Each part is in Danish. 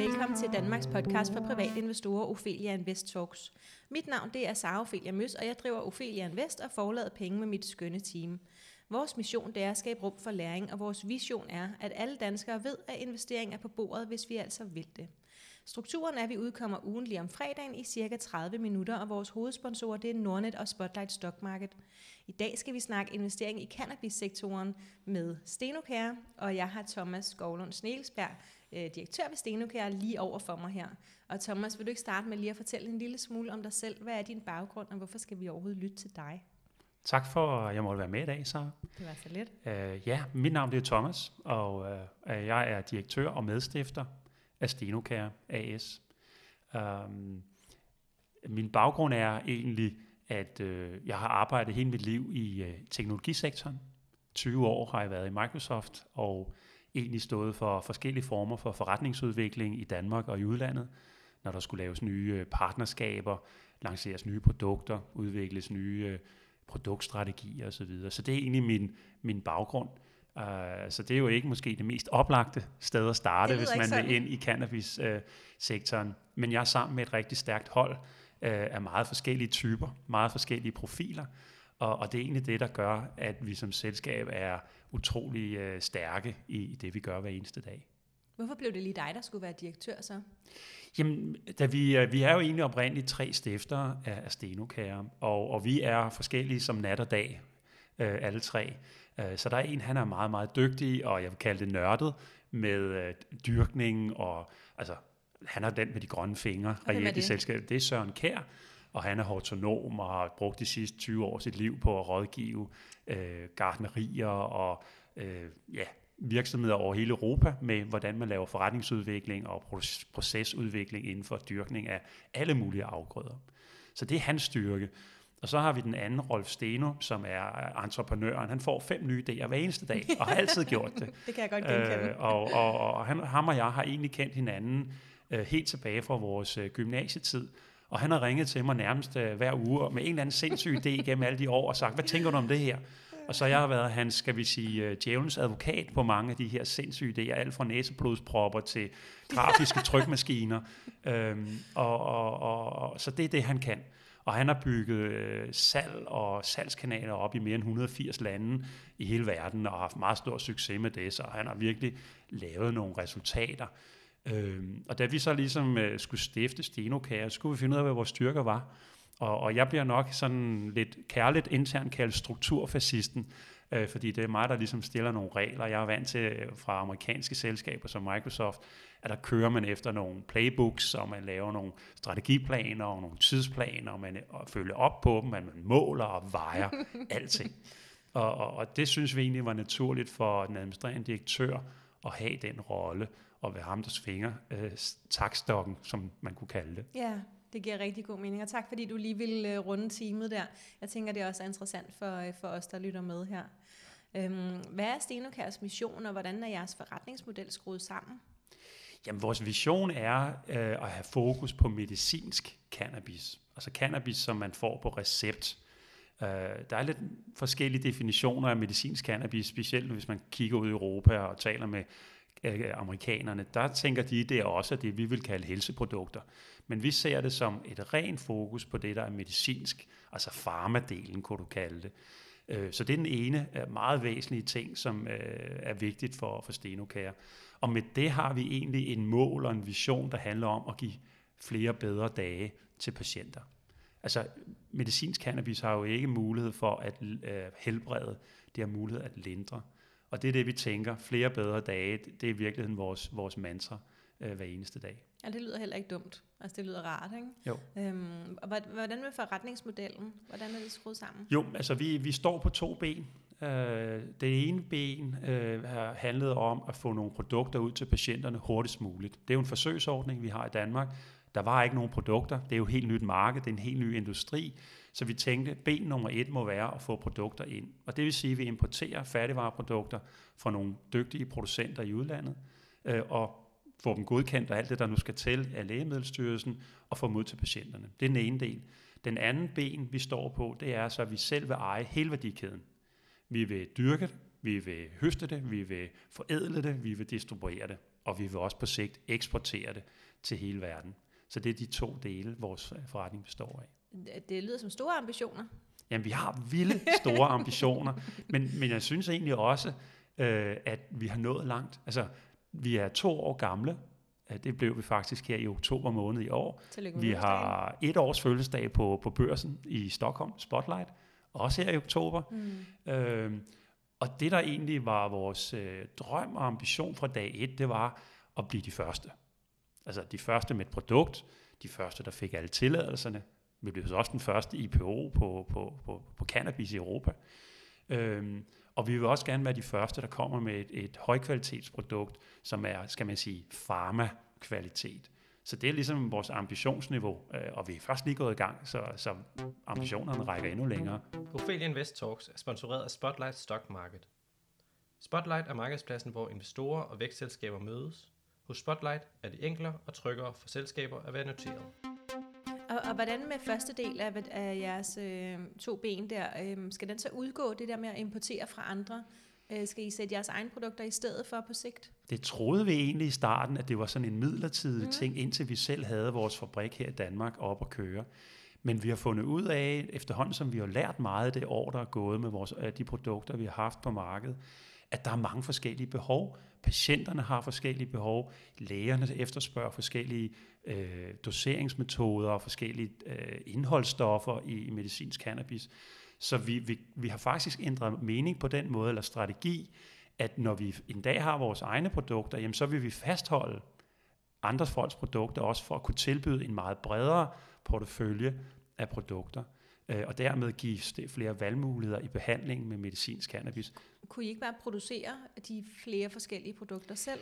Velkommen til Danmarks podcast for private investorer, Ophelia Invest Talks. Mit navn det er Sara Ophelia Møs, og jeg driver Ophelia Invest og forlader penge med mit skønne team. Vores mission det er at skabe rum for læring, og vores vision er, at alle danskere ved, at investering er på bordet, hvis vi altså vil det. Strukturen er, at vi udkommer ugentlig om fredagen i cirka 30 minutter, og vores hovedsponsorer det er Nordnet og Spotlight Stock Market. I dag skal vi snakke investering i cannabissektoren med Stenokær, og jeg har Thomas Skovlund Snelsberg, øh, direktør ved Stenokær, lige over for mig her. Og Thomas, vil du ikke starte med lige at fortælle en lille smule om dig selv? Hvad er din baggrund, og hvorfor skal vi overhovedet lytte til dig? Tak for, at jeg måtte være med i dag, så. Det var så lidt. Uh, ja, mit navn er Thomas, og uh, jeg er direktør og medstifter af Stenokær AS. Um, øhm, min baggrund er egentlig, at uh, jeg har arbejdet hele mit liv i uh, teknologisektoren. 20 år har jeg været i Microsoft, og egentlig stået for forskellige former for forretningsudvikling i Danmark og i udlandet, når der skulle laves nye partnerskaber, lanceres nye produkter, udvikles nye produktstrategier osv. Så det er egentlig min, min baggrund. Uh, så det er jo ikke måske det mest oplagte sted at starte, hvis man sådan. vil ind i cannabis-sektoren. Uh, Men jeg er sammen med et rigtig stærkt hold uh, af meget forskellige typer, meget forskellige profiler. Og, og det er egentlig det, der gør, at vi som selskab er utrolig uh, stærke i, i det, vi gør hver eneste dag. Hvorfor blev det lige dig, der skulle være direktør så? Jamen, da vi, øh, vi er jo egentlig oprindeligt tre stiftere af, af Stenokære, og, og vi er forskellige som nat og dag, øh, alle tre. Øh, så der er en, han er meget, meget dygtig, og jeg vil kalde det nørdet, med øh, dyrkning, og altså, han er den med de grønne fingre, reelt i selskabet. Det er Søren Kær, og han er autonom og har brugt de sidste 20 år sit liv på at rådgive øh, gardnerier og øh, ja, virksomheder over hele Europa med, hvordan man laver forretningsudvikling og procesudvikling inden for dyrkning af alle mulige afgrøder. Så det er hans styrke. Og så har vi den anden, Rolf Steno, som er entreprenøren. Han får fem nye idéer hver eneste dag, og har altid gjort det. det kan jeg godt genkende. Øh, og og, og han, ham og jeg har egentlig kendt hinanden øh, helt tilbage fra vores øh, gymnasietid. Og han har ringet til mig nærmest øh, hver uge med en eller anden sindssyg idé gennem alle de år og sagt, hvad tænker du om det her? Og så jeg har været hans, skal vi sige, øh, djævelens advokat på mange af de her sindssyge idéer, alt fra næseblodspropper til grafiske trykmaskiner. Øhm, og, og, og, og, så det er det, han kan. Og han har bygget øh, salg og salgskanaler op i mere end 180 lande i hele verden, og har haft meget stor succes med det, så han har virkelig lavet nogle resultater. Øhm, og da vi så ligesom øh, skulle stifte Stenokære, skulle vi finde ud af, hvad vores styrker var. Og, og jeg bliver nok sådan lidt kærligt internt kaldt strukturfascisten, øh, fordi det er mig, der ligesom stiller nogle regler. Jeg er vant til øh, fra amerikanske selskaber som Microsoft, at der kører man efter nogle playbooks, og man laver nogle strategiplaner og nogle tidsplaner, og man og følger op på dem, at man måler og vejer alting. Og, og, og det synes vi egentlig var naturligt for den administrerende direktør at have den rolle, og være ham, der svinger øh, takstokken, som man kunne kalde det. Ja, det giver rigtig god mening, og tak fordi du lige ville uh, runde teamet der. Jeg tænker, det er også interessant for, uh, for os, der lytter med her. Um, hvad er Stenokærs mission, og hvordan er jeres forretningsmodel skruet sammen? Jamen, vores vision er uh, at have fokus på medicinsk cannabis. Altså cannabis, som man får på recept. Uh, der er lidt forskellige definitioner af medicinsk cannabis, specielt hvis man kigger ud i Europa og taler med amerikanerne, der tænker de, det er også det, vi vil kalde helseprodukter. Men vi ser det som et rent fokus på det, der er medicinsk, altså farmadelen, kunne du kalde det. Øh, så det er den ene øh, meget væsentlige ting, som øh, er vigtigt for, for Stenokær. Og med det har vi egentlig en mål og en vision, der handler om at give flere bedre dage til patienter. Altså, medicinsk cannabis har jo ikke mulighed for at øh, helbrede, det har mulighed at lindre. Og det er det, vi tænker. Flere bedre dage, det er i virkeligheden vores, vores mantra øh, hver eneste dag. Ja, det lyder heller ikke dumt. Altså, det lyder rart, ikke? Jo. Øhm, og hvordan med forretningsmodellen? Hvordan er det skruet sammen? Jo, altså vi, vi står på to ben. Øh, det ene ben øh, har handlet om at få nogle produkter ud til patienterne hurtigst muligt. Det er jo en forsøgsordning, vi har i Danmark. Der var ikke nogen produkter. Det er jo et helt nyt marked. Det er en helt ny industri. Så vi tænkte, ben nummer et må være at få produkter ind. Og det vil sige, at vi importerer færdigvareprodukter fra nogle dygtige producenter i udlandet, øh, og få dem godkendt og alt det, der nu skal til af Lægemiddelstyrelsen, og få dem ud til patienterne. Det er den ene del. Den anden ben, vi står på, det er så, at vi selv vil eje hele værdikæden. Vi vil dyrke det, vi vil høste det, vi vil forædle det, vi vil distribuere det, og vi vil også på sigt eksportere det til hele verden. Så det er de to dele, vores forretning består af. Det lyder som store ambitioner. Jamen, vi har vilde store ambitioner, men, men jeg synes egentlig også, øh, at vi har nået langt. Altså, vi er to år gamle. Det blev vi faktisk her i oktober måned i år. Tillykke vi har et års fødselsdag på, på børsen i Stockholm, Spotlight, også her i oktober. Mm. Øh, og det, der egentlig var vores øh, drøm og ambition fra dag et, det var at blive de første. Altså de første med et produkt, de første, der fik alle tilladelserne. Vi blev så også den første IPO på, på, på, på cannabis i Europa. Øhm, og vi vil også gerne være de første, der kommer med et, et højkvalitetsprodukt, som er, skal man sige, farmakvalitet. Så det er ligesom vores ambitionsniveau, øh, og vi er først lige gået i gang, så, så ambitionerne rækker endnu længere. Ophelia Invest Talks er sponsoreret af Spotlight Stock Market. Spotlight er markedspladsen, hvor investorer og vækstselskaber mødes. Hos Spotlight er det enklere og tryggere for selskaber at være noteret. Og, og hvordan med første del af, af jeres øh, to ben der, øh, skal den så udgå, det der med at importere fra andre? Øh, skal I sætte jeres egne produkter i stedet for på sigt? Det troede vi egentlig i starten, at det var sådan en midlertidig mm. ting, indtil vi selv havde vores fabrik her i Danmark op at køre. Men vi har fundet ud af, efterhånden som vi har lært meget det år, der er gået med vores, de produkter, vi har haft på markedet, at der er mange forskellige behov. Patienterne har forskellige behov, lægerne efterspørger forskellige øh, doseringsmetoder og forskellige øh, indholdsstoffer i, i medicinsk cannabis. Så vi, vi, vi har faktisk ændret mening på den måde, eller strategi, at når vi en dag har vores egne produkter, jamen så vil vi fastholde andres folks produkter, også for at kunne tilbyde en meget bredere portefølje af produkter, øh, og dermed give flere valgmuligheder i behandlingen med medicinsk cannabis. Kunne I ikke bare producere de flere forskellige produkter selv?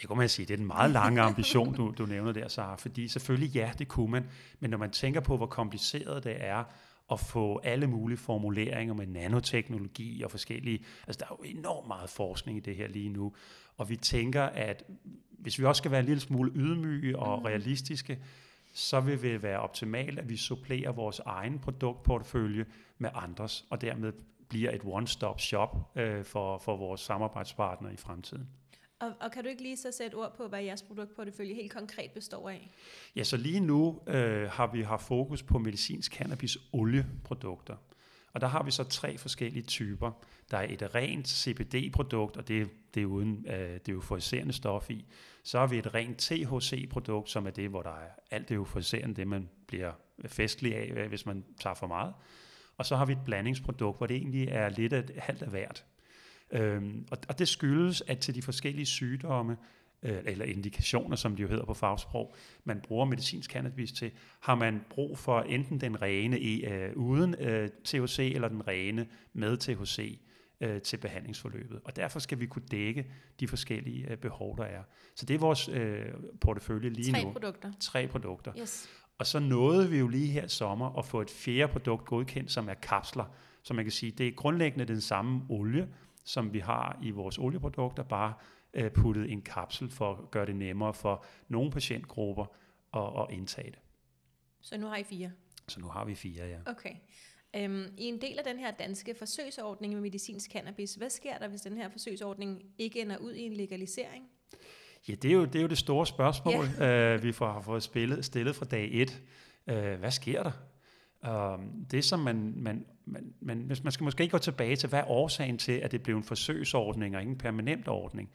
Det kunne man sige, det er en meget lang ambition, du, du nævner der, Sara, fordi selvfølgelig ja, det kunne man, men når man tænker på, hvor kompliceret det er at få alle mulige formuleringer med nanoteknologi og forskellige, altså der er jo enormt meget forskning i det her lige nu, og vi tænker, at hvis vi også skal være en lille smule ydmyge og mm. realistiske, så vil det være optimalt, at vi supplerer vores egen produktportefølje med andres, og dermed bliver et one-stop shop øh, for, for vores samarbejdspartnere i fremtiden. Og, og kan du ikke lige så sætte ord på, hvad jeres produktportefølje helt konkret består af? Ja, så lige nu øh, har vi haft fokus på medicinsk cannabis olieprodukter. Og der har vi så tre forskellige typer. Der er et rent CBD-produkt, og det, det er uden øh, det euforiserende stof i. Så har vi et rent THC-produkt, som er det, hvor der er alt det euforiserende, det man bliver festlig af, øh, hvis man tager for meget. Og så har vi et blandingsprodukt, hvor det egentlig er lidt af, halvt af hvert. Øhm, og, og det skyldes, at til de forskellige sygdomme, øh, eller indikationer, som de jo hedder på fagsprog, man bruger medicinsk cannabis til, har man brug for enten den rene e, øh, uden øh, THC, eller den rene med THC øh, til behandlingsforløbet. Og derfor skal vi kunne dække de forskellige øh, behov, der er. Så det er vores øh, portefølje lige Tre nu. Tre produkter. Tre produkter. Yes. Og så nåede vi jo lige her sommer at få et fjerde produkt godkendt, som er kapsler. Så man kan sige, det er grundlæggende den samme olie, som vi har i vores olieprodukter, bare øh, puttet en kapsel for at gøre det nemmere for nogle patientgrupper at, at indtage det. Så nu har I fire? Så nu har vi fire, ja. Okay. Øhm, I en del af den her danske forsøgsordning med medicinsk cannabis, hvad sker der, hvis den her forsøgsordning ikke ender ud i en legalisering? Ja, det er jo det, er jo det store spørgsmål, yeah. øh, vi får, har fået spillet, stillet fra dag et. Øh, hvad sker der? Uh, det som man, man, man, man, hvis man skal måske ikke gå tilbage til, hvad er årsagen til, at det blev en forsøgsordning og ikke en permanent ordning?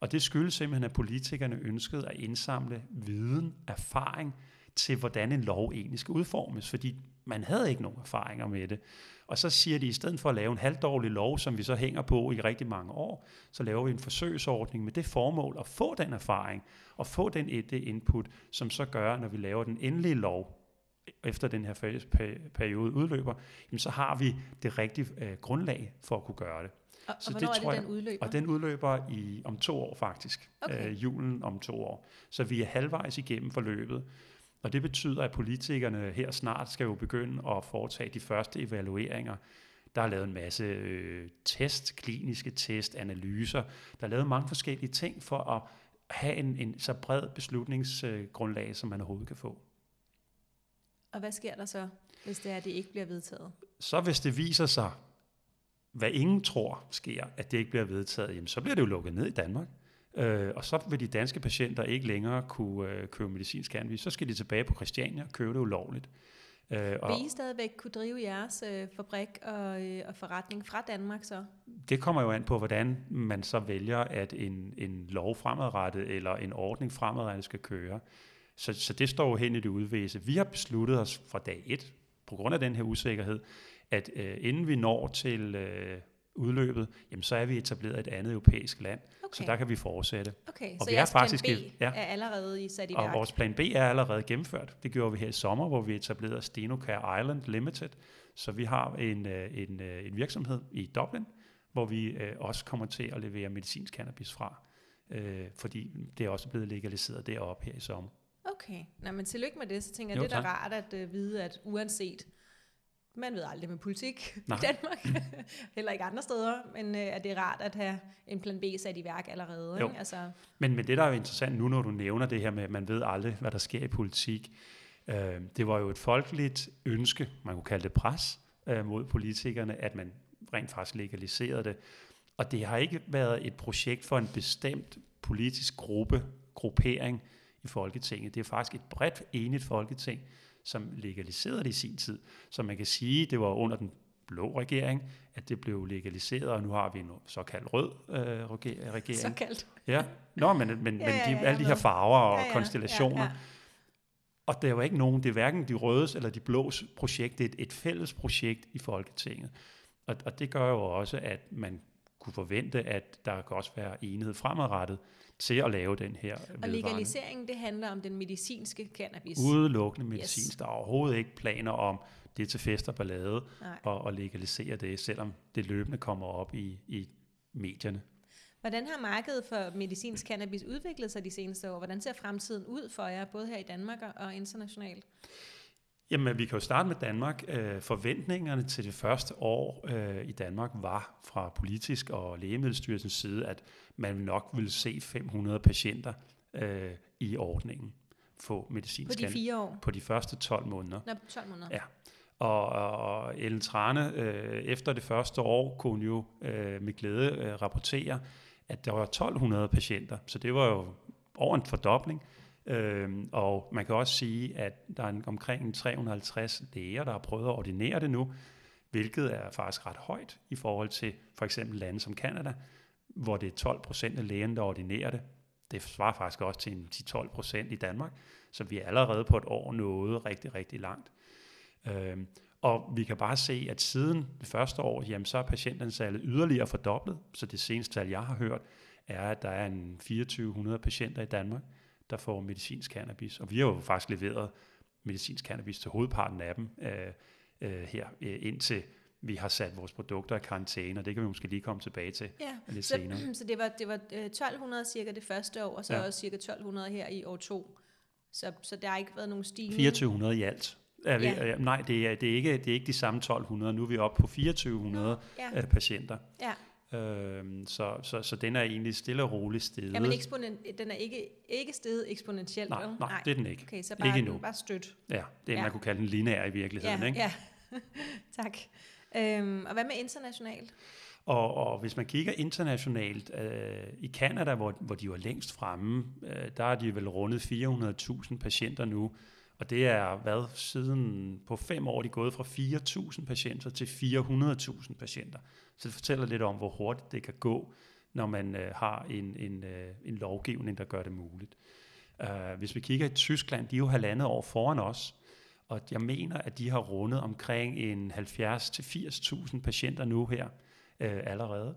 Og det skyldes simpelthen, at politikerne ønskede at indsamle viden, erfaring til, hvordan en lov egentlig skal udformes, fordi man havde ikke nogen erfaringer med det. Og så siger de, at i stedet for at lave en halvdårlig lov, som vi så hænger på i rigtig mange år, så laver vi en forsøgsordning med det formål at få den erfaring, og få den det input, som så gør, når vi laver den endelige lov, efter den her periode udløber, jamen så har vi det rigtige øh, grundlag for at kunne gøre det. Og, så og det, tror er det, den udløber? Og den udløber i, om to år faktisk. Okay. Øh, julen om to år. Så vi er halvvejs igennem forløbet. Og det betyder, at politikerne her snart skal jo begynde at foretage de første evalueringer. Der er lavet en masse øh, test, kliniske test, analyser. Der er lavet mange forskellige ting for at have en, en så bred beslutningsgrundlag, som man overhovedet kan få. Og hvad sker der så, hvis det er, det ikke bliver vedtaget? Så hvis det viser sig, hvad ingen tror sker, at det ikke bliver vedtaget, jamen så bliver det jo lukket ned i Danmark. Øh, og så vil de danske patienter ikke længere kunne øh, købe medicinsk cannabis. Så skal de tilbage på Christiania og købe det ulovligt. Øh, og vil I stadigvæk kunne drive jeres øh, fabrik og, øh, og forretning fra Danmark så? Det kommer jo an på, hvordan man så vælger, at en, en lov fremadrettet eller en ordning fremadrettet skal køre. Så, så det står jo hen i det udvæse. Vi har besluttet os fra dag et, på grund af den her usikkerhed, at øh, inden vi når til øh, udløbet, jamen så er vi etableret et andet europæisk land, okay. så der kan vi fortsætte. Okay, og så vi er faktisk plan B ja, er allerede sat i værk? Og vores plan B er allerede gennemført. Det gjorde vi her i sommer, hvor vi etablerede Stenocare Island Limited. Så vi har en, øh, en, øh, en virksomhed i Dublin, hvor vi øh, også kommer til at levere medicinsk cannabis fra, øh, fordi det er også blevet legaliseret deroppe her i sommer. Okay, Nå, men tillykke med det. Så tænker jeg, jo, det er da rart at vide, at uanset man ved aldrig med politik Nej. i Danmark, heller ikke andre steder, men øh, at det er rart at have en plan B sat i værk allerede. Jo. Ikke? Altså. Men, men det, der er jo interessant nu, når du nævner det her med, at man ved aldrig, hvad der sker i politik, øh, det var jo et folkeligt ønske, man kunne kalde det pres, øh, mod politikerne, at man rent faktisk legaliserede det. Og det har ikke været et projekt for en bestemt politisk gruppe, gruppering i Folketinget. Det er faktisk et bredt enigt Folketing, som legaliserede det i sin tid. Så man kan sige, det var under den blå regering, at det blev legaliseret, og nu har vi en såkaldt rød øh, regering. Såkaldt. Ja, Nå, men, men, ja, ja, ja, men de, alle de her farver og ja, ja, konstellationer. Ja, ja. Og der var ikke nogen, det er hverken de rødes eller de blås projekt, det er et, et fælles projekt i Folketinget. Og, og det gør jo også, at man kunne forvente, at der kan også være enighed fremadrettet til at lave den her Og legaliseringen, det handler om den medicinske cannabis? Udelukkende medicinsk. Yes. Der er overhovedet ikke planer om det til fest og ballade og, og legalisere det, selvom det løbende kommer op i, i medierne. Hvordan har markedet for medicinsk cannabis udviklet sig de seneste år? Hvordan ser fremtiden ud for jer, både her i Danmark og internationalt? Jamen, vi kan jo starte med Danmark. Øh, forventningerne til det første år øh, i Danmark var fra politisk og lægemiddelstyrelsens side, at man nok ville se 500 patienter øh, i ordningen få medicinsk På de fire år? På de første 12 måneder. Nå, 12 måneder. Ja. Og, og Ellen Trane, øh, efter det første år, kunne jo øh, med glæde øh, rapportere, at der var 1200 patienter. Så det var jo over en fordobling. Øhm, og man kan også sige, at der er en, omkring 350 læger, der har prøvet at ordinere det nu, hvilket er faktisk ret højt i forhold til for eksempel lande som Kanada, hvor det er 12 procent af lægerne, der ordinerer det. Det svarer faktisk også til en 10-12 procent i Danmark, så vi er allerede på et år nået rigtig, rigtig langt. Øhm, og vi kan bare se, at siden det første år, jamen, så er patientantallet yderligere fordoblet. Så det seneste tal, jeg har hørt, er, at der er en 2400 patienter i Danmark, der får medicinsk cannabis. Og vi har jo faktisk leveret medicinsk cannabis til hovedparten af dem øh, øh, her, øh, indtil vi har sat vores produkter i karantæne, og det kan vi måske lige komme tilbage til ja. lidt så, senere. Så det var, det var 1200 øh, cirka det første år, og så ja. også cirka 1200 her i år to. Så, så der har ikke været nogen stigning. 2400 i alt. Er vi, ja. Nej, det er, det, er ikke, det er ikke de samme 1200. Nu er vi oppe på 2400 ja. Øh, patienter. Ja. Øhm, så, så, så den er egentlig stille og roligt stedet. Ja, men eksponen- den er ikke, ikke stedet eksponentielt, nej, nej, nej, det er den ikke. Okay, så bare, ikke endnu. bare stødt. Ja, det er, ja. man kunne kalde den lineær i virkeligheden. Ja, ikke? ja. tak. Øhm, og hvad med internationalt? Og, og hvis man kigger internationalt, øh, i Kanada, hvor, hvor de var længst fremme, øh, der er de vel rundet 400.000 patienter nu, og det er hvad siden på fem år, de er gået fra 4.000 patienter til 400.000 patienter. Så det fortæller lidt om, hvor hurtigt det kan gå, når man øh, har en, en, øh, en lovgivning, der gør det muligt. Uh, hvis vi kigger i Tyskland, de er jo halvandet år foran os, og jeg mener, at de har rundet omkring en 70-80.000 patienter nu her øh, allerede.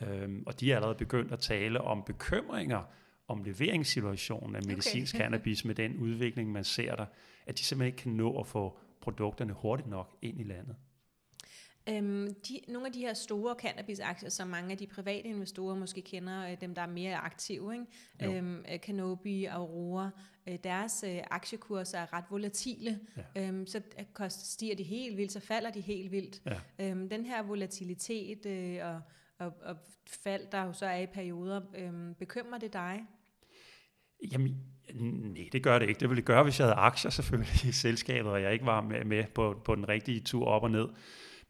Øhm, og de er allerede begyndt at tale om bekymringer om leveringssituationen af medicinsk okay. cannabis med den udvikling, man ser der, at de simpelthen ikke kan nå at få produkterne hurtigt nok ind i landet. Øhm, de, nogle af de her store cannabisaktier, som mange af de private investorer måske kender, øh, dem der er mere aktive, ikke? Øhm, øh, Canopy, Aurora, øh, deres øh, aktiekurser er ret volatile, ja. øhm, så kost, stiger de helt vildt, så falder de helt vildt. Ja. Øhm, den her volatilitet øh, og, og, og fald, der jo så er i perioder, øh, bekymrer det dig? Jamen, nej, det gør det ikke. Det ville det gøre, hvis jeg havde aktier selvfølgelig i selskabet, og jeg ikke var med, med på, på den rigtige tur op og ned.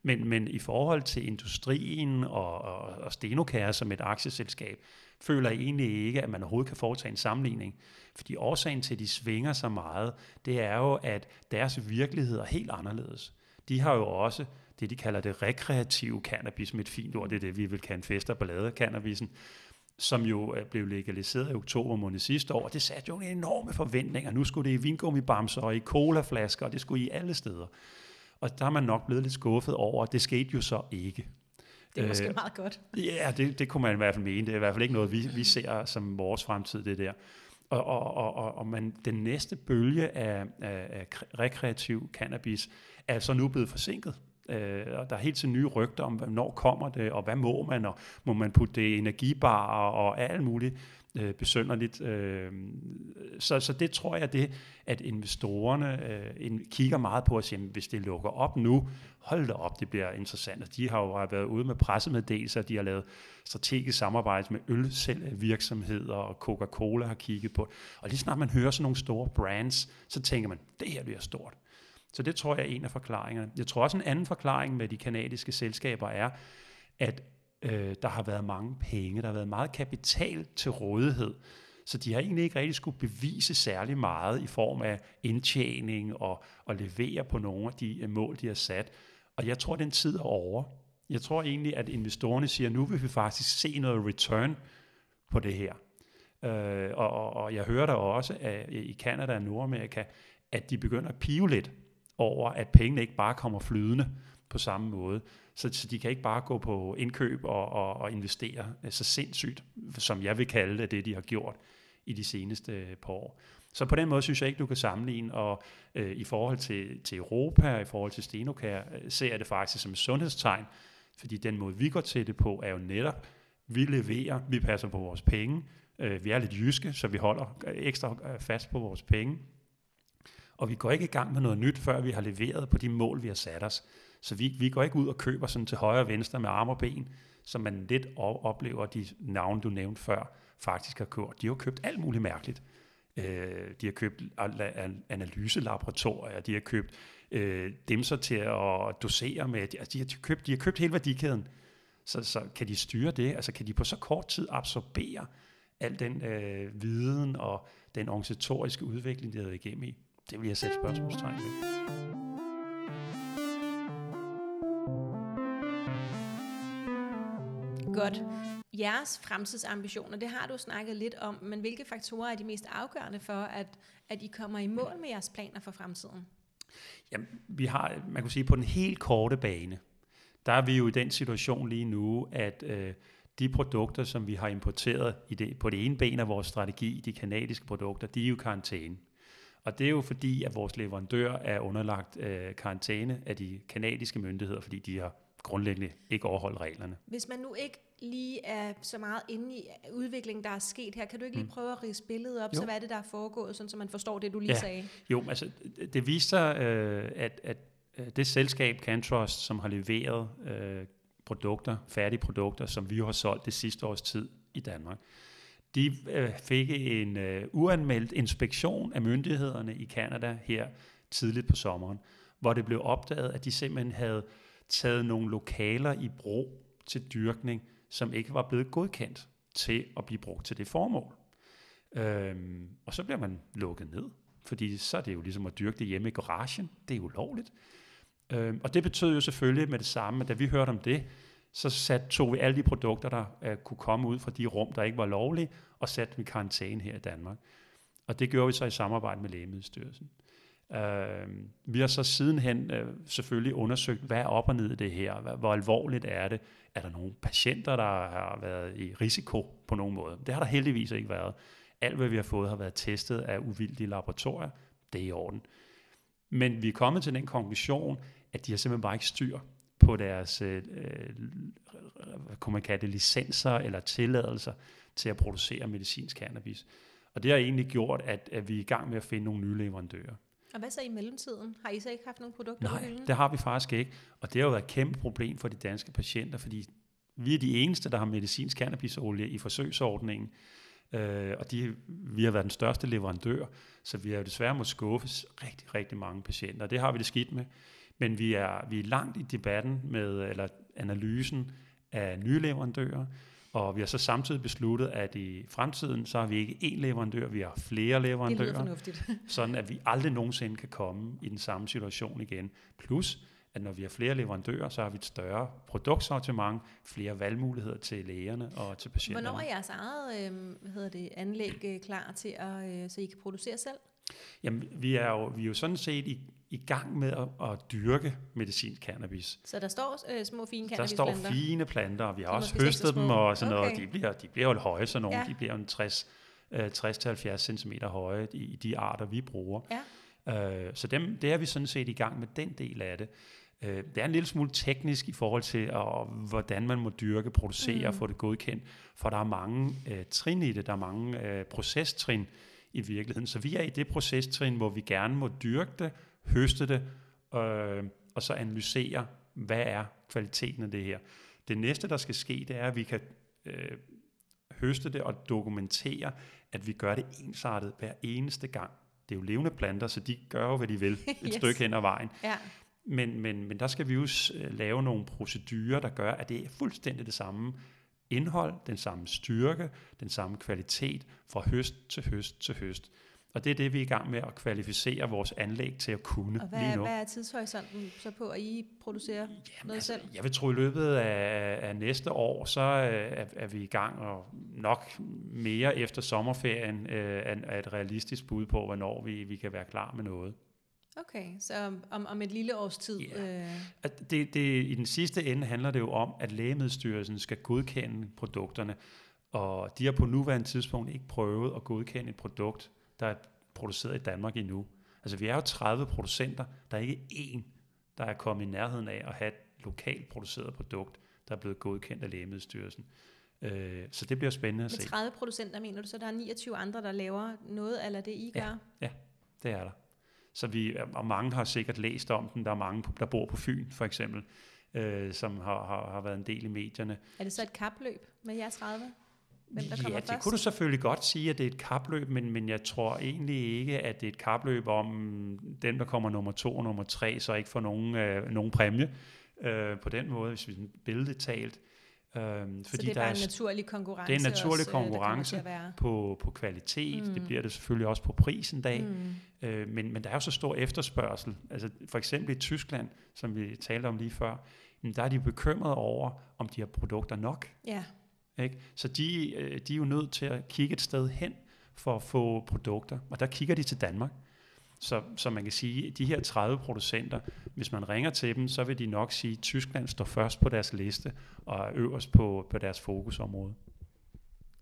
Men, men i forhold til industrien og, og, og Stenokær som et aktieselskab, føler jeg egentlig ikke, at man overhovedet kan foretage en sammenligning. Fordi årsagen til, at de svinger så meget, det er jo, at deres virkelighed er helt anderledes. De har jo også det, de kalder det rekreative cannabis, med et fint ord, det er det, vi vil kalde fester ballade cannabisen, som jo øh, blev legaliseret i oktober måned sidste år. Det satte jo en enorme forventninger. Nu skulle det i vingummibamser og i colaflasker, og det skulle i alle steder. Og der er man nok blevet lidt skuffet over, det skete jo så ikke. Det er måske øh, meget godt. Ja, det, det kunne man i hvert fald mene. Det er i hvert fald ikke noget, vi, vi ser som vores fremtid, det der. Og, og, og, og, og man, den næste bølge af, af, af rekreativ cannabis er så nu blevet forsinket. Øh, og der er helt til nye rygter om, hvornår kommer det, og hvad må man, og må man putte det i energibarer og alt muligt øh, besønderligt. Øh, så, så det tror jeg, det, at investorerne øh, kigger meget på at sige, hvis det lukker op nu, hold da op, det bliver interessant. Og de har jo været ude med pressemeddelelser, de har lavet strategisk samarbejde med ølvirksomheder, og Coca-Cola har kigget på. Og lige snart man hører sådan nogle store brands, så tænker man, det her bliver stort. Så det tror jeg er en af forklaringerne. Jeg tror også en anden forklaring med de kanadiske selskaber er, at øh, der har været mange penge, der har været meget kapital til rådighed, så de har egentlig ikke rigtig skulle bevise særlig meget i form af indtjening og, og levere på nogle af de øh, mål, de har sat. Og jeg tror, den tid er over. Jeg tror egentlig, at investorerne siger, at nu vil vi faktisk se noget return på det her. Øh, og, og, og jeg hører der også at øh, i Kanada og Nordamerika, at de begynder at pive lidt over, at pengene ikke bare kommer flydende på samme måde. Så, så de kan ikke bare gå på indkøb og, og, og investere så sindssygt, som jeg vil kalde det, det de har gjort i de seneste øh, par år. Så på den måde synes jeg ikke, du kan sammenligne, og øh, i forhold til, til Europa, i forhold til Stenokær, øh, ser jeg det faktisk som et sundhedstegn, fordi den måde, vi går til det på, er jo netop, vi leverer, vi passer på vores penge, øh, vi er lidt jyske, så vi holder øh, ekstra øh, fast på vores penge, og vi går ikke i gang med noget nyt, før vi har leveret på de mål, vi har sat os. Så vi, vi går ikke ud og køber sådan til højre og venstre med arme og ben, som man lidt oplever, de navne, du nævnte før, faktisk har kørt. De har købt alt muligt mærkeligt. Øh, de har købt analyselaboratorier, de har købt øh, så til at dosere med, altså de har købt, de har købt hele værdikæden. Så, så kan de styre det? Altså kan de på så kort tid absorbere al den øh, viden og den organisatoriske udvikling, de har været igennem i? Det vil jeg sætte spørgsmålstegn ved. Godt. Jeres fremtidsambitioner, det har du snakket lidt om, men hvilke faktorer er de mest afgørende for, at, at I kommer i mål med jeres planer for fremtiden? Jamen, vi har, man kan sige, på den helt korte bane, der er vi jo i den situation lige nu, at øh, de produkter, som vi har importeret i det, på det ene ben af vores strategi, de kanadiske produkter, de er jo karantæne. Og det er jo fordi, at vores leverandør er underlagt øh, karantæne af de kanadiske myndigheder, fordi de har grundlæggende ikke overholdt reglerne. Hvis man nu ikke lige er så meget inde i udviklingen, der er sket her, kan du ikke lige mm. prøve at rise billedet op, jo. så hvad er det, der er foregået, sådan, så man forstår det, du lige ja. sagde? Jo, altså det viser sig, øh, at, at det selskab, Cantrust, som har leveret øh, produkter, færdige produkter, som vi har solgt det sidste års tid i Danmark, de øh, fik en øh, uanmeldt inspektion af myndighederne i Kanada her tidligt på sommeren, hvor det blev opdaget, at de simpelthen havde taget nogle lokaler i brug til dyrkning, som ikke var blevet godkendt til at blive brugt til det formål. Øhm, og så bliver man lukket ned, fordi så er det jo ligesom at dyrke det hjemme i garagen. Det er jo lovligt. Øhm, og det betød jo selvfølgelig med det samme, at da vi hørte om det, så sat, tog vi alle de produkter, der uh, kunne komme ud fra de rum, der ikke var lovlige, og satte dem i karantæne her i Danmark. Og det gjorde vi så i samarbejde med Lægemiddelstyrelsen. Uh, vi har så sidenhen uh, selvfølgelig undersøgt, hvad er op og ned i det her? Hvad, hvor alvorligt er det? Er der nogle patienter, der har været i risiko på nogen måde? Det har der heldigvis ikke været. Alt, hvad vi har fået, har været testet af uvildige laboratorier. Det er i orden. Men vi er kommet til den konklusion, at de har simpelthen bare ikke styr på deres, øh, hvad kunne man kalde det, licenser eller tilladelser til at producere medicinsk cannabis. Og det har egentlig gjort, at, at vi er i gang med at finde nogle nye leverandører. Og hvad så i mellemtiden? Har I så ikke haft nogle produkter Nej, det har vi faktisk ikke. Og det har jo været et kæmpe problem for de danske patienter, fordi vi er de eneste, der har medicinsk cannabisolie i forsøgsordningen. Øh, og de, vi har været den største leverandør, så vi har jo desværre måttet skuffe rigtig, rigtig mange patienter. Det har vi det skidt med. Men vi er, vi er langt i debatten med, eller analysen af nye leverandører, og vi har så samtidig besluttet, at i fremtiden, så har vi ikke én leverandør, vi har flere Det lyder leverandører, fornuftigt. sådan at vi aldrig nogensinde kan komme i den samme situation igen. Plus, at når vi har flere leverandører, så har vi et større produktsortiment, flere valgmuligheder til lægerne og til patienterne. Hvornår er jeres eget øh, hvad hedder det, anlæg øh, klar til, at, øh, så I kan producere selv? Jamen, vi er jo, vi er jo sådan set i, i gang med at, at dyrke medicinsk cannabis. Så der står øh, små fine Der står cannabisplanter. fine planter, og vi har også høstet dem og sådan noget. Okay. De bliver, de bliver jo høje, sådan nogle. Ja. De bliver jo en 60, øh, 60-70 cm høje i, i de arter, vi bruger. Ja. Øh, så dem, det er vi sådan set i gang med den del af det. Øh, det er en lille smule teknisk i forhold til, og, hvordan man må dyrke, producere Mm. og få det godkendt. For der er mange øh, trin i det, der er mange øh, procestrin i virkeligheden. Så vi er i det procestrin, hvor vi gerne må dyrke det, høste det, øh, og så analysere, hvad er kvaliteten af det her. Det næste, der skal ske, det er, at vi kan øh, høste det og dokumentere, at vi gør det ensartet hver eneste gang. Det er jo levende planter, så de gør jo, hvad de vil et Yes. stykke hen ad vejen. Ja. Men, men, men der skal vi jo øh, lave nogle procedurer, der gør, at det er fuldstændig det samme indhold, den samme styrke, den samme kvalitet fra høst til høst til høst. Og det er det, vi er i gang med at kvalificere vores anlæg til at kunne Og hvad, lige nu. hvad er tidshorisonten så på, at I producerer Jamen, noget altså, selv? jeg vil tro, at i løbet af, af næste år, så øh, er, er vi i gang, og nok mere efter sommerferien, øh, er, er et realistisk bud på, hvornår vi, vi kan være klar med noget. Okay, så om, om et lille års tid. Ja. Øh, At det, det, I den sidste ende handler det jo om, at Lægemiddelstyrelsen skal godkende produkterne, og de har på nuværende tidspunkt ikke prøvet at godkende et produkt, der er produceret i Danmark endnu. Altså vi er jo 30 producenter, der er ikke én, der er kommet i nærheden af at have et lokalt produceret produkt, der er blevet godkendt af Lægemiddelstyrelsen. Øh, så det bliver spændende at med se. 30 procent, mener du, så der er 29 andre, der laver noget af det, I Ja. gør? Det er der. Så vi, og mange har sikkert læst om den. Der er mange, der bor på Fyn, for eksempel, øh, som har, har, har været en del i medierne. Er det så et kapløb med jer 30? Hvem der ja, det først? kunne du selvfølgelig godt sige, at det er et kapløb, men, men jeg tror egentlig ikke, at det er et kapløb om den, der kommer nummer to og nummer tre, så ikke får nogen, øh, nogen præmie øh, på den måde, hvis vi billedligt talt. Øh, så fordi det er der bare er en naturlig konkurrence det er en naturlig også, øh, kommer konkurrence. på, på kvalitet, mm. det bliver det selvfølgelig også på pris en dag, Mm. Øh, men, men der er jo så stor efterspørgsel. Altså for eksempel i Tyskland, som vi talte om lige før, jamen, der er de bekymrede over, om de har produkter nok. Ja, Ikke? Så de, øh, de er jo nødt til at kigge et sted hen for at få produkter, og der kigger de til Danmark. Så, så man kan sige, at de her 30 producenter, hvis man ringer til dem, så vil de nok sige, at Tyskland står først på deres liste og er øverst på, på deres fokusområde.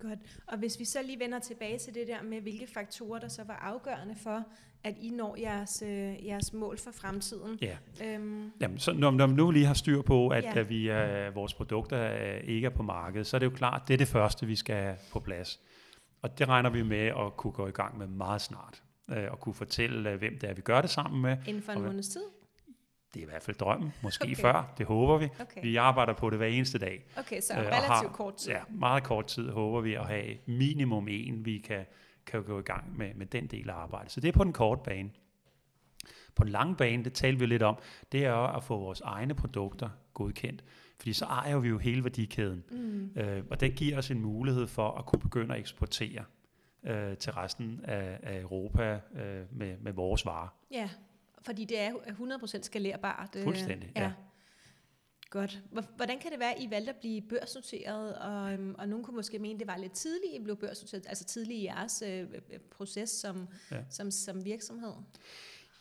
Godt. Og hvis vi så lige vender tilbage til det der med, hvilke faktorer, der så var afgørende for, at I når jeres, øh, jeres mål for fremtiden. Ja. Øhm, Jamen, så når, når vi nu lige har styr på, at, Ja. at vi er, vores produkter er, ikke er på markedet, så er det jo klart, det er det første, vi skal have på plads. Og det regner vi med at kunne gå i gang med meget snart. Øh, og kunne fortælle, øh, hvem det er, vi gør det sammen med. inden for en Og måneds tid? Det er i hvert fald drømmen, måske Okay. før, det håber vi. Okay, Vi arbejder på det hver eneste dag. okay så øh, relativt har- kort tid. Ja, meget kort tid håber vi at have minimum en, vi kan, kan gå i gang med, med den del af arbejdet. Så det er på den korte bane. På den lange bane, det talte vi lidt om, det er at få vores egne produkter godkendt. Fordi så ejer vi jo hele værdikæden. Mm. Øh, og det giver os en mulighed for at kunne begynde at eksportere øh, til resten af, af Europa øh, med, med vores varer. Ja, fordi det er jo 100% skalerbart. øh, Fuldstændig, ja. Godt. Hvor- Hvordan kan det være, at I valgte at blive børsnoteret, og, øhm, og nogen kunne måske mene, det var lidt tidligt, I blev børsnoteret, altså tidligt i jeres øh, øh, proces som, ja. Ja. som, som virksomhed?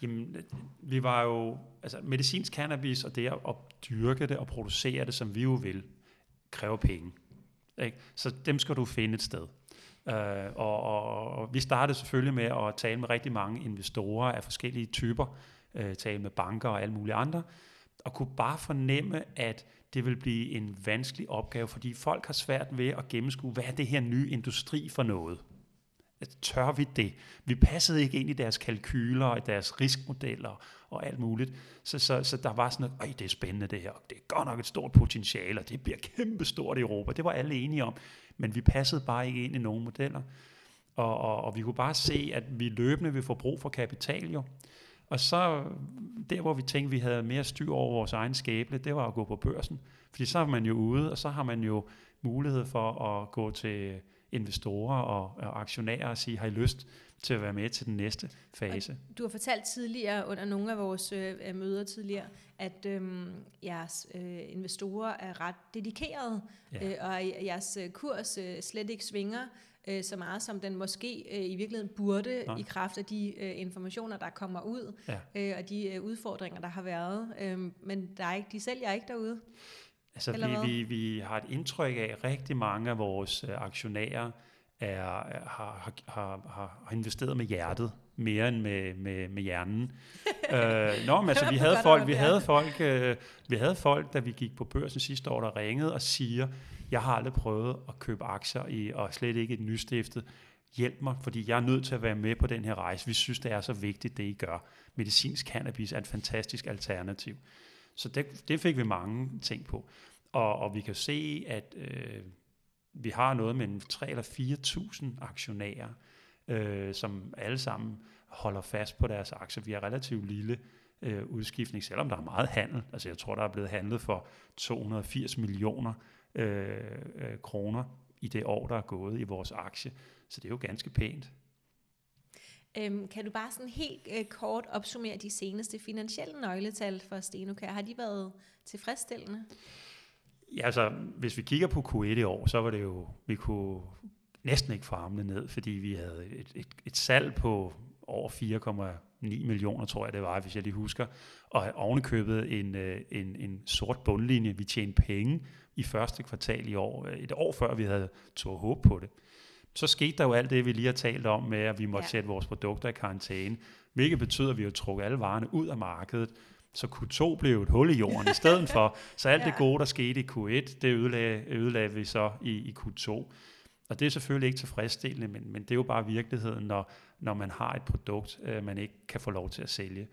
Jamen, øh, vi var jo, altså medicinsk cannabis og det at, at dyrke det og producere det, som vi jo vil, kræver penge. Ikke? Så dem skal du finde et sted. Øh, og, og, og vi startede selvfølgelig med at tale med rigtig mange investorer af forskellige typer, øh, tale med banker og alle mulige andre, og kunne bare fornemme, at det vil blive en vanskelig opgave, fordi folk har svært ved at gennemskue, hvad er det her nye industri for noget? Altså, tør vi det? Vi passede ikke ind i deres kalkyler og deres riskmodeller og alt muligt. Så, så, så der var sådan noget, Øj, det er spændende det her. Det er godt nok et stort potentiale, og det bliver kæmpestort i Europa. Det var alle enige om. Men vi passede bare ikke ind i nogen modeller. Og, og, og vi kunne bare se, at vi løbende vil få brug for kapital jo. Og så der, hvor vi tænkte, vi havde mere styr over vores egen skæbne, det var at gå på børsen. Fordi så er man jo ude, og så har man jo mulighed for at gå til investorer og, og aktionærer og sige, har I lyst til at være med til den næste fase? Og du har fortalt tidligere under nogle af vores øh, møder tidligere, at øh, jeres øh, investorer er ret dedikerede, ja. øh, og jeres øh, kurs øh, slet ikke svinger øh, så meget, som den måske øh, i virkeligheden burde, Nej. i kraft af de øh, informationer, der kommer ud, ja. øh, og de øh, udfordringer, der har været. Øh, men der er ikke, de sælger ikke derude. Altså, vi, vi, vi har et indtryk af, at rigtig mange af vores øh, aktionærer er, har, har, har, har investeret med hjertet mere end med, med, med hjernen. øh, nå, men altså, vi havde folk, vi havde folk, øh, vi havde folk, da vi gik på børsen sidste år, der ringede og siger, jeg har aldrig prøvet at købe aktier i, og slet ikke et nystiftet. Hjælp mig, fordi jeg er nødt til at være med på den her rejse. Vi synes, det er så vigtigt, det I gør. Medicinsk cannabis er et fantastisk alternativ. Så det, det fik vi mange ting på. Og, og vi kan se, at øh, vi har noget med 3 eller 4.000 aktionærer, øh, som alle sammen holder fast på deres aktier. Vi er relativt lille øh, udskiftning, selvom der er meget handel. Altså jeg tror, der er blevet handlet for 280 millioner øh, øh, kroner i det år, der er gået i vores aktie. Så det er jo ganske pænt. Øhm, kan du bare sådan helt øh, kort opsummere de seneste finansielle nøgletal for Stenokær? Har de været tilfredsstillende? Ja, altså, hvis vi kigger på Q1 i år, så var det jo, vi kunne næsten ikke få armene ned, fordi vi havde et, et, et salg på over 4,9 millioner, tror jeg det var, hvis jeg lige husker, og ovenikøbet en, øh, en, en sort bundlinje. Vi tjente penge i første kvartal i år, øh, et år før vi havde tog håb på det. Så skete der jo alt det, vi lige har talt om med, at vi måtte ja. sætte vores produkter i karantæne, hvilket betyder, at vi har trukket alle varerne ud af markedet, så Q2 blev et hul i jorden i stedet for. Så alt ja. det gode, der skete i Q1, det ødelagde, ødelagde vi så i, i Q2. Og det er selvfølgelig ikke tilfredsstillende, men, men det er jo bare virkeligheden, når, når man har et produkt, øh, man ikke kan få lov til at sælge.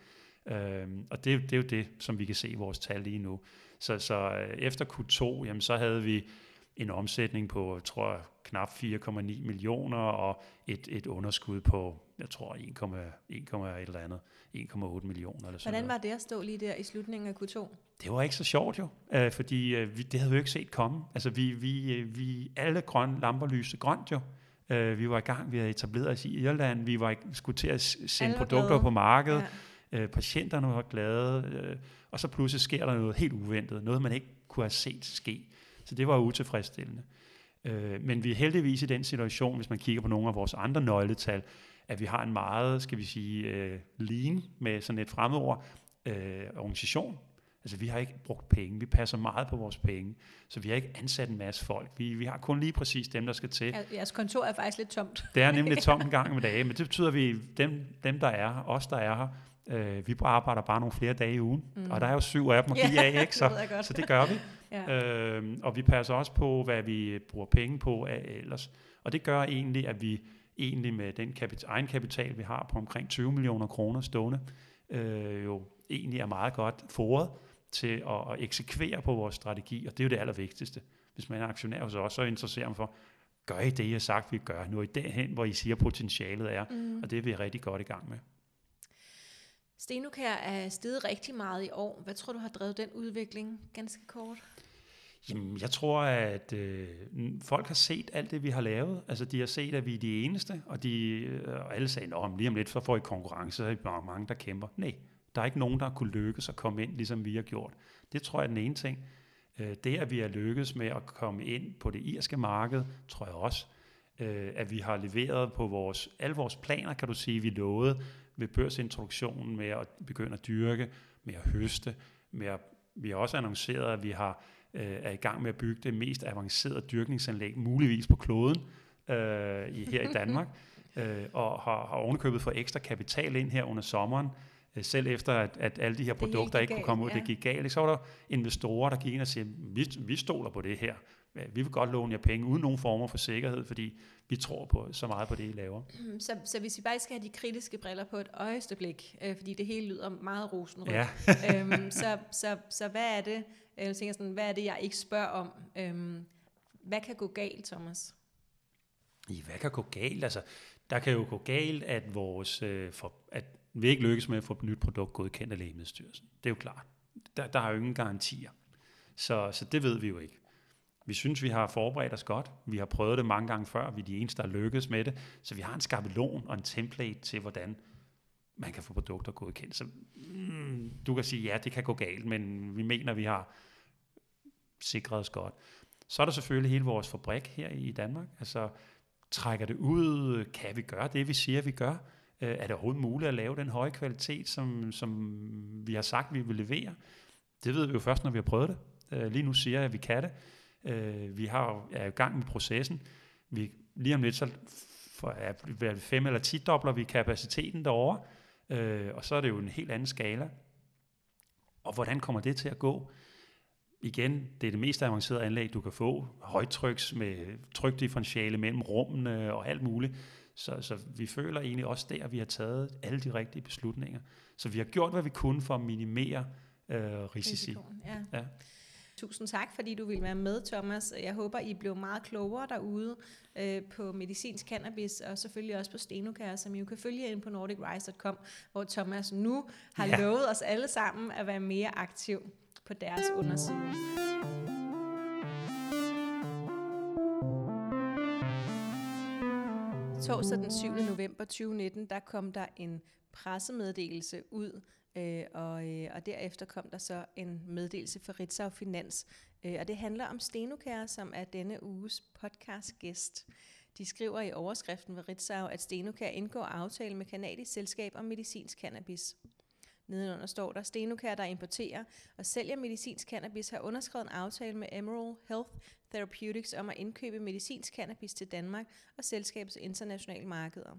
Øhm, og det, det er jo det, som vi kan se i vores tal lige nu. Så, så øh, efter Q2, jamen, så havde vi en omsætning på, tror jeg, knap 4,9 millioner og et, et underskud på, jeg tror, 1,1 eller andet, 1,8 millioner. Eller sådan Hvordan var det at stå lige der i slutningen af Q2? Det var ikke så sjovt jo, øh, fordi øh, vi, det havde vi jo ikke set komme. Altså vi, vi, øh, vi alle grønne lamper lyste grønt jo. Øh, vi var i gang, vi havde etableret os i Irland, vi var skulle til at sende produkter glade. på markedet, ja. øh, patienterne var glade, øh, og så pludselig sker der noget helt uventet, noget man ikke kunne have set ske. Så det var utilfredsstillende. Øh, men vi er heldigvis i den situation, hvis man kigger på nogle af vores andre nøgletal, at vi har en meget, skal vi sige, øh, lean med sådan et fremmedord, øh, organisation. Altså vi har ikke brugt penge, vi passer meget på vores penge, så vi har ikke ansat en masse folk. Vi, vi har kun lige præcis dem, der skal til. Jeres kontor er faktisk lidt tomt. Det er nemlig tomt en gang med dage, men det betyder, at vi, dem, dem der er her, os der er her, øh, vi arbejder bare nogle flere dage i ugen, mm. og der er jo syv af dem at give af, ikke? Så, det så det gør vi. ja. øh, og vi passer også på, hvad vi bruger penge på af ellers. Og det gør egentlig, at vi egentlig med den kapital, egenkapital, vi har på omkring 20 millioner kroner stående, øh, jo egentlig er meget godt foret til at, at eksekvere på vores strategi, og det er jo det allervigtigste. Hvis man er aktionær hos os, så interesserer man for, gør I det, I har sagt, vi gør? Nu I derhen, hvor I siger, potentialet er, mm. og det er vi rigtig godt i gang med. Stenukær er steget rigtig meget i år. Hvad tror du har drevet den udvikling ganske kort? Jamen, jeg tror, at øh, folk har set alt det, vi har lavet. Altså, de har set, at vi er de eneste, og de øh, alle sagde, at lige om lidt, så får I konkurrence, så er bare mange, der kæmper. Nej, der er ikke nogen, der har kunne lykkes at komme ind, ligesom vi har gjort. Det tror jeg er den ene ting. Øh, det, at vi har lykkes med at komme ind på det irske marked, tror jeg også. Øh, at vi har leveret på vores, alle vores planer, kan du sige, vi lovede ved børsintroduktionen med at begynde at dyrke, med at høste, med at, vi har også annonceret, at vi har øh, er i gang med at bygge det mest avancerede dyrkningsanlæg, muligvis på kloden øh, i, her i Danmark, øh, og har, har ovenikøbet fået ekstra kapital ind her under sommeren, øh, selv efter at, at alle de her produkter ikke kunne komme ud, ja. det gik galt. Så var der investorer, der gik ind og sagde, vi, vi stoler på det her. Vi vil godt låne jer penge uden nogen former for sikkerhed, fordi vi tror på så meget på det, I laver. Så, så hvis vi bare skal have de kritiske briller på et øjeste blik, øh, fordi det hele lyder meget rosenrødt, ja. øhm, så, så, så hvad er det, jeg tænker sådan, hvad er det, jeg ikke spørger om? Øhm, hvad kan gå galt, Thomas? I, hvad kan gå galt? Altså, der kan jo gå galt, at vores, øh, for, at vil ikke lykkes med at få et nyt produkt godkendt af Lægemiddelstyrelsen. Det er jo klart. Der, der er jo ingen garantier. Så, så det ved vi jo ikke. Vi synes, vi har forberedt os godt. Vi har prøvet det mange gange før. Vi er de eneste, der lykkes med det. Så vi har en skabelon og en template til, hvordan man kan få produkter godkendt. Så mm, du kan sige, ja, det kan gå galt, men vi mener, vi har sikret os godt. Så er der selvfølgelig hele vores fabrik her i Danmark. Altså, trækker det ud? Kan vi gøre det, vi siger, vi gør? Øh, er det overhovedet muligt at lave den høje kvalitet, som, som vi har sagt, vi vil levere? Det ved vi jo først, når vi har prøvet det. Øh, lige nu siger jeg, at vi kan det. Øh, vi har, er i gang med processen. Vi, lige om lidt, så for, er, fem eller ti dobler vi kapaciteten derovre, øh, og så er det jo en helt anden skala. Og hvordan kommer det til at gå? Igen, det er det mest avancerede anlæg, du kan få. Højtryks med trykdifferentiale mellem rummene og alt muligt. Så, så vi føler egentlig også der, at vi har taget alle de rigtige beslutninger. Så vi har gjort, hvad vi kunne for at minimere øh, risici. Risikoen, ja. ja. Tusind tak, fordi du vil være med, Thomas. Jeg håber, I blev meget klogere derude øh, på medicinsk cannabis, og selvfølgelig også på Stenokær, som I jo kan følge ind på nordicrise.com, hvor Thomas nu har ja. lovet os alle sammen at være mere aktiv på deres underside. Torsdag den 7. november 2019, der kom der en pressemeddelelse ud Øh, og, øh, og derefter kom der så en meddelelse fra Ritzau Finans, øh, og det handler om Stenokær, som er denne uges podcast-gæst. De skriver i overskriften ved Ritzau, at Stenokær indgår aftale med kanadisk selskab om medicinsk cannabis. Nedenunder står der, Stenokær, der importerer og sælger medicinsk cannabis, har underskrevet en aftale med Emerald Health Therapeutics om at indkøbe medicinsk cannabis til Danmark og selskabets internationale markeder.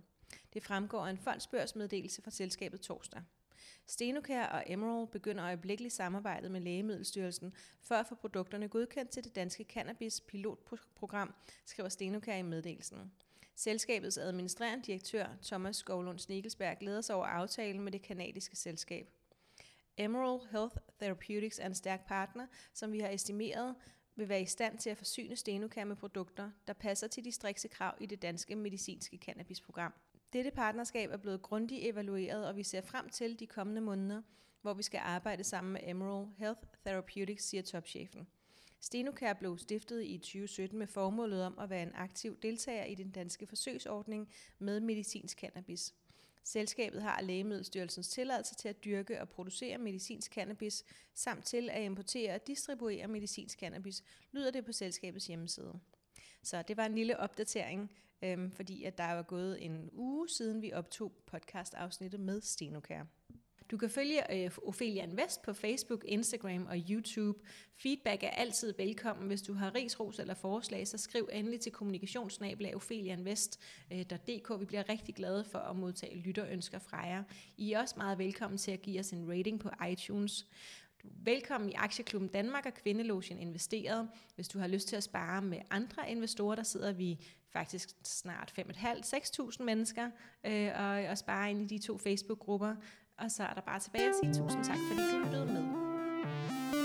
Det fremgår af en fondsbørsmeddelelse fra selskabet torsdag. Stenokær og Emerald begynder øjeblikkeligt samarbejdet med Lægemiddelstyrelsen for at få produkterne godkendt til det danske cannabis pilotprogram, skriver Stenokær i meddelelsen. Selskabets administrerende direktør, Thomas Skovlund Snigelsberg, glæder sig over aftalen med det kanadiske selskab. Emerald Health Therapeutics er en stærk partner, som vi har estimeret vil være i stand til at forsyne Stenokær med produkter, der passer til de strikse krav i det danske medicinske cannabisprogram. Dette partnerskab er blevet grundigt evalueret, og vi ser frem til de kommende måneder, hvor vi skal arbejde sammen med Emerald Health Therapeutics, siger topchefen. Stenokær blev stiftet i 2017 med formålet om at være en aktiv deltager i den danske forsøgsordning med medicinsk cannabis. Selskabet har Lægemiddelstyrelsens tilladelse til at dyrke og producere medicinsk cannabis, samt til at importere og distribuere medicinsk cannabis, lyder det på selskabets hjemmeside. Så det var en lille opdatering øhm, fordi at der er gået en uge siden, vi optog podcast-afsnittet med Stenokær. Du kan følge øh, Ophelia Invest på Facebook, Instagram og YouTube. Feedback er altid velkommen. Hvis du har rigsros eller forslag, så skriv endelig til kommunikationssnabelag.ophelianvest.dk. Øh, vi bliver rigtig glade for at modtage lytterønsker fra jer. I er også meget velkommen til at give os en rating på iTunes. Velkommen i Aktieklubben Danmark og Kvindelogen Investeret. Hvis du har lyst til at spare med andre investorer, der sidder vi faktisk snart 5.500-6.000 mennesker øh, og, og sparer ind i de to Facebook-grupper. Og så er der bare tilbage at sige tusind tak, fordi du lyttede med.